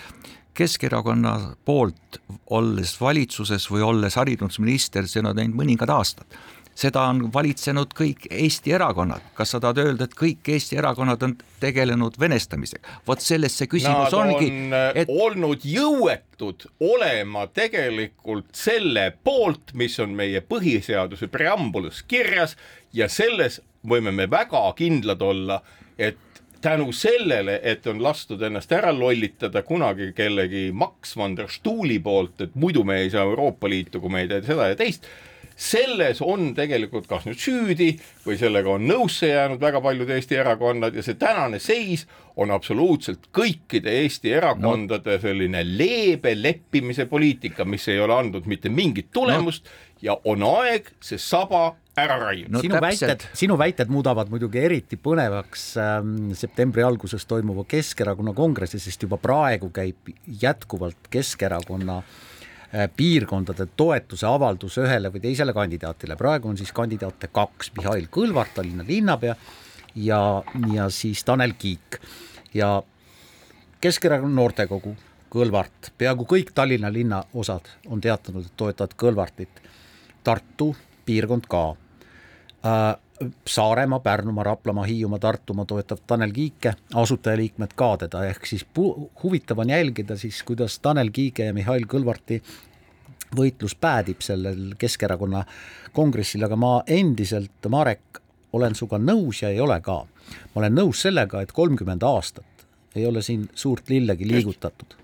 Keskerakonna poolt, olles valitsuses või olles haridusminister, on teinud mõningad aastad. seda on valitsenud kõik Eesti erakonnad, kas sa tahad öelda, et kõik Eesti erakonnad on tegelenud venestamisega, vot selles see küsimus Nad ongi. on et... olnud jõuetud olema tegelikult selle poolt, mis on meie põhiseaduse preambulis kirjas ja selles võime me väga kindlad olla, et tänu sellele, et on lastud ennast ära lollitada kunagi kellegi Max van der Stuhli poolt, et muidu me ei saa Euroopa Liitu, kui me ei tee seda ja teist selles on tegelikult kas nüüd süüdi või sellega on nõusse jäänud väga paljud Eesti erakonnad ja see tänane seis on absoluutselt kõikide Eesti erakondade selline leebe leppimise poliitika, mis ei ole andnud mitte mingit tulemust no. ja on aeg see saba ära raiuda no,. sinu täpselt. väited, sinu väited muudavad muidugi eriti põnevaks ähm, septembri alguses toimuva Keskerakonna kongressi, sest juba praegu käib jätkuvalt Keskerakonna äh, piirkondade toetuse avaldus ühele või teisele kandidaatile, praegu on siis kandidaate kaks, Mihhail Kõlvart, Tallinna linnapea ja, ja siis Tanel Kiik ja Keskerakonna noortekogu Kõlvart, peaaegu kõik Tallinna linnaosad on teatanud, et toetavad Kõlvartit. Tartu piirkond ka. Äh, Saaremaa, Pärnumaa, Raplamaa, Hiiumaa, Tartumaa toetab Tanel Kiike, asutajaliikmed ka teda, ehk siis huvitav on jälgida siis, kuidas Tanel Kiige ja Mihhail Kõlvarti võitlus päädib sellel Keskerakonna kongressil, aga ma endiselt, Marek, olen sinuga nõus ja ei ole ka. ma olen nõus sellega, et kolmkümmend aastat ei ole siin suurt lillegi liigutatud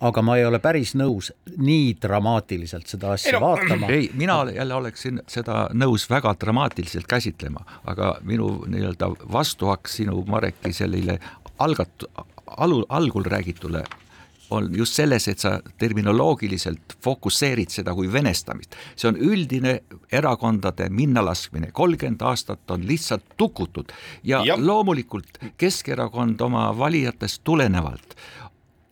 aga ma ei ole päris nõus nii dramaatiliselt seda asja ei, no, vaatama. ei, mina jälle oleksin seda nõus väga dramaatiliselt käsitlema, aga minu nii-öelda vastuaks sinu, Mareki, sellele algat-, alu, algul räägitule on just selles, et sa terminoloogiliselt fokusseerid seda kui venestamist. see on üldine erakondade minnalaskmine, kolmkümmend aastat on lihtsalt tukutud ja, ja loomulikult Keskerakond oma valijatest tulenevalt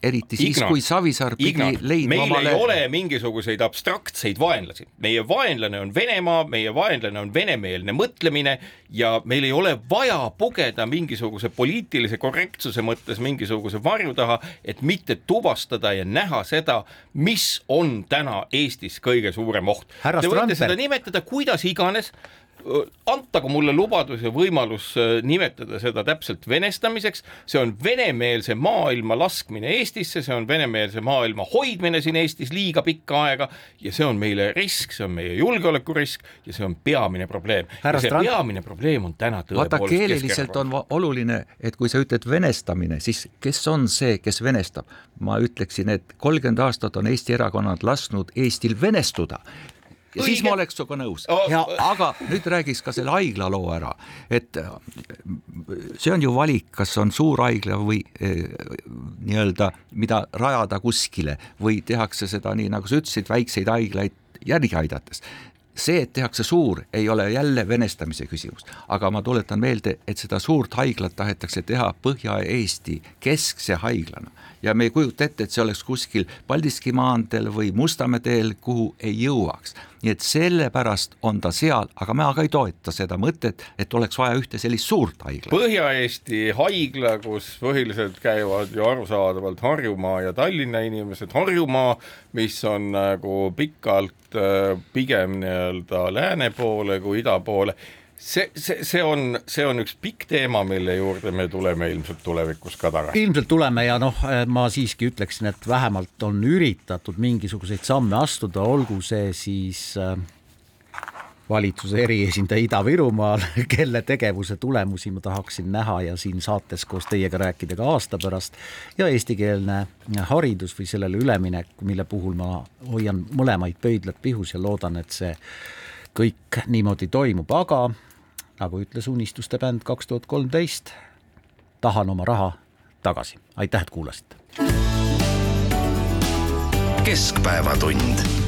eriti siis, kui Savisaar pidi Igna, leidma meil omale... ei ole mingisuguseid abstraktseid vaenlasi, meie vaenlane on Venemaa, meie vaenlane on venemeelne mõtlemine ja meil ei ole vaja pugeda mingisuguse poliitilise korrektsuse mõttes mingisuguse varju taha, et mitte tuvastada ja näha seda, mis on täna Eestis kõige suurem oht. Te võite seda nimetada kuidas iganes antagu mulle lubadus ja võimalus äh, nimetada seda täpselt venestamiseks, see on venemeelse maailma laskmine Eestisse, see on venemeelse maailma hoidmine siin Eestis liiga pikka aega ja see on meile risk, see on meie julgeolekurisk ja see on peamine probleem. ja see Strand... peamine probleem on täna tõepoolest vaata, keeleliselt on oluline, et kui sa ütled venestamine, siis kes on see, kes venestab? ma ütleksin, et kolmkümmend aastat on Eesti erakonnad lasknud Eestil venestuda ja Õige. siis ma oleks sinuga nõus. Oh.. aga nüüd räägiks ka selle haigla loo ära, et äh, see on ju valik, kas on suur haigla või eh, nii-öelda, mida rajada kuskile või tehakse seda nii, nagu sa ütlesid, väikseid haiglaid järgi aidates. See, et tehakse suur, ei ole jälle venestamise küsimus, aga ma tuletan meelde, et seda suurt haiglat tahetakse teha Põhja-Eesti keskse haiglana ja me ei kujuta ette, et see oleks kuskil Paldiski maanteel või Mustamäe teel, kuhu ei jõuaks. nii et sellepärast on ta seal, aga ma ka ei toeta seda mõtet, et oleks vaja ühte sellist suurt haiglat. Põhja-Eesti haigla, kus põhiliselt käivad ju arusaadavalt Harjumaa ja Tallinna inimesed, Harjumaa, mis on nagu pikalt äh, pigem nii-öelda lääne poole kui ida poole see, see, see on, see on üks pikk teema, mille juurde me tuleme ilmselt tulevikus ka tagasi. ilmselt tuleme ja noh, ma siiski ütleksin, et vähemalt on üritatud mingisuguseid samme astuda, olgu see siis äh, valitsuse eriesindaja Ida-Virumaal, kelle tegevuse tulemusi ma tahaksin näha ja siin saates koos teiega rääkida ka aasta pärast ja eestikeelne haridus või sellele üleminek, mille puhul ma hoian mõlemaid pöidlad pihus ja loodan, et see kõik niimoodi toimub, aga nagu ütles Unistuste bänd kaks tuhat kolmteist, tahan oma raha tagasi. aitäh, et kuulasite. keskpäevatund